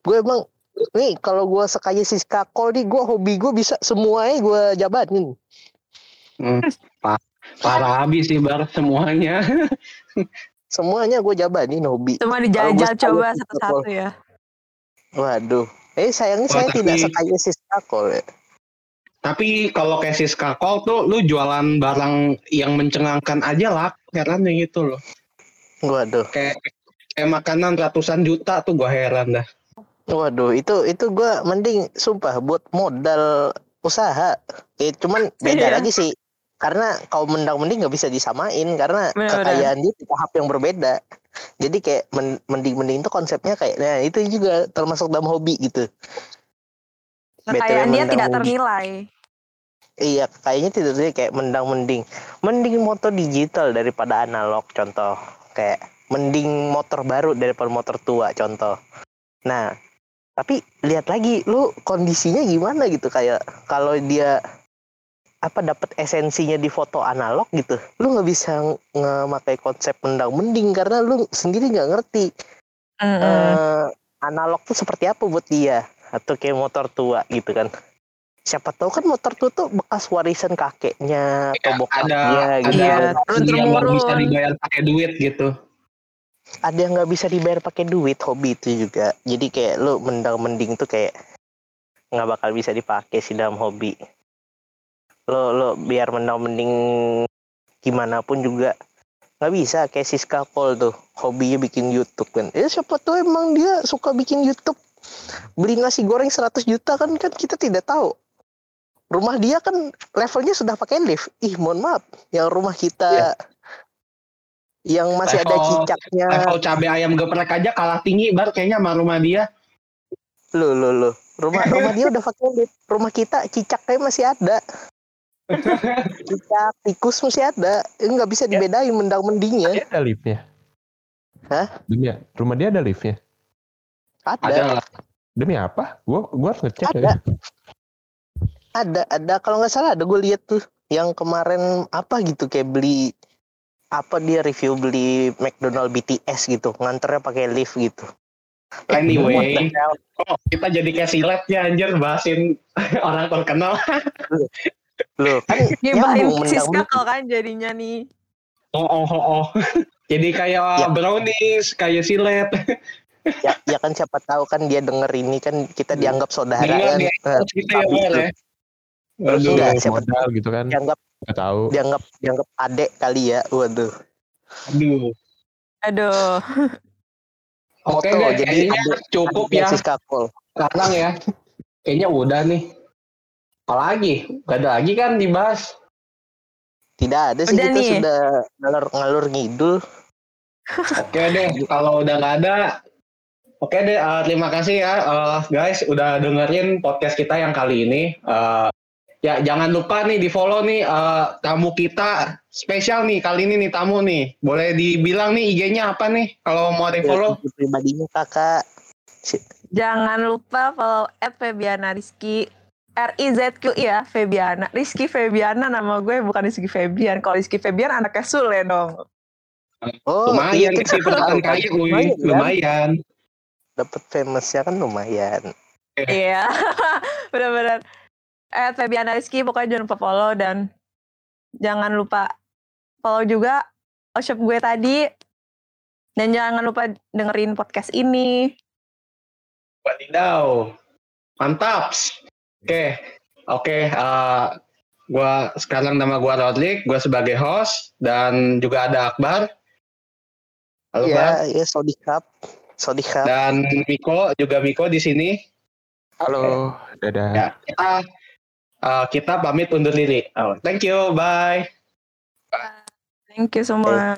Gue emang, nih kalau gue sekaya si Kakol nih, gue hobi gue bisa semuanya gue jabanin. Hmm, pa- parah habis sih Bar semuanya. Semuanya gue jabanin hobi. Cuma Kalau dijajal coba satu-satu ya. Waduh. Eh sayangnya Oh, saya tapi- tidak sekaya si Kakol ya. Tapi kalau kayak si Skakol tuh lu jualan barang yang mencengangkan aja lah. Heran ya gitu loh. Waduh. Kayak kayak makanan ratusan juta tuh gua heran dah. Waduh, itu itu gua mending sumpah buat modal usaha. Eh, cuman beda Iya. lagi sih. Karena kau mendang mending nggak bisa disamain karena Benar-benar. kekayaan dia di tahap yang berbeda. Jadi kayak men- mending-mending itu konsepnya kayak nah itu juga termasuk dalam hobi gitu. Kekayaan dia tidak mending. ternilai. Iya, kayaknya tidak sih kayak mendang mending. Mending motor digital daripada analog contoh. Kayak mending motor baru daripada motor tua contoh. Nah, tapi lihat lagi lu kondisinya gimana gitu kayak kalau dia apa dapat esensinya di foto analog gitu. Lu nggak bisa ngemakai konsep mendang mending karena lu sendiri nggak ngerti Mm-mm. eh, analog tuh seperti apa buat dia atau kayak motor tua gitu kan siapa tahu kan motor tua tuh bekas warisan kakeknya atau Ya, bokapnya ada gitu. Iya, ada turun yang nggak bisa dibayar pakai duit gitu. ada yang nggak bisa dibayar pakai duit hobi itu juga. Jadi kayak lu mendang mending tuh kayak nggak bakal bisa dipakai sih dalam hobi. Lo lo biar mendang mending gimana pun juga. Nggak bisa kayak Siska Pol tuh hobinya bikin YouTube kan. Ya siapa tahu emang dia suka bikin YouTube. Beli nasi goreng 100 juta kan kan kita tidak tahu rumah dia kan levelnya sudah pakai lift ih mohon maaf yang rumah kita yang masih ada Level- cicaknya Level cabai ayam geprek aja kalah tinggi bar kayaknya sama rumah dia. Loh, loh, loh. Rumah rumah dia udah pakai lift. Rumah kita cicaknya masih ada. Cicak, tikus masih ada. Ini nggak bisa dibedain mendang mendingnya. Dia ada liftnya. Hah? Demi rumah dia ada liftnya. Ada Ada. Demi apa? Gua gua harus ngecek Ada. ya. Ada, ada. Kalau nggak salah ada gue lihat tuh yang kemarin apa gitu kayak beli apa dia review beli McDonald BTS gitu nganternya pakai lift gitu. Anyway, kok kita jadi kayak silet ya anjir bahasin orang terkenal. Loh, kan nyambung sis kakak kan jadinya nih. Oh oh oh. oh. Jadi kayak Ya. brownies, kayak silet. ya, ya kan siapa tahu kan dia denger ini kan kita dianggap saudara Dengar kan. dia Nah, gitu ya, ya. Terus Aduh. siapa modal gitu kan. dianggap Gak tahu. dianggap dianggap adek kali ya. Waduh. Aduh. Aduh. Oke deh, jadi cukup ya Siska Kol. sekarang ya. Kayaknya udah nih. Apalagi? Gak ada lagi kan dibahas. Tidak ada sih Udah kita nih. sudah ngalur ngalur ngidul. Oke deh, kalau udah nggak ada, oke deh. eh, terima kasih ya, eh, guys, udah dengerin podcast kita yang kali ini. Eh, ya jangan lupa nih di follow nih eh, tamu kita spesial nih kali ini nih tamu nih. Boleh dibilang nih IG-nya apa nih? Kalau mau di follow? Ya, pribadinya kakak. Jangan lupa follow Febiana Rizky. R I Z Q ya Febiana. Rizky Febiana nama gue bukan Rizky Febian. Kalau Rizky Febian anaknya Sule dong. Oh, lumayan iya, perasaan tahu kan. kaya, wih. Lumayan, kan? lumayan. Dapat famousnya kan lumayan. Iya. Bener-bener. At Febiana Rizky pokoknya jangan lupa follow dan jangan lupa follow juga shop gue tadi. Dan jangan lupa dengerin podcast ini. Wadidaw. Mantap. Oke. Oke, eh, gua sekarang nama gua Rodrik, gua sebagai host dan juga ada Akbar. Halo, Bang. Iya, iya Sodikap. Sodikap. Dan Miko juga Miko di sini. Halo, dadah. Ya, kita eh, kita pamit undur diri. Oh, thank you, bye. Thank you semua.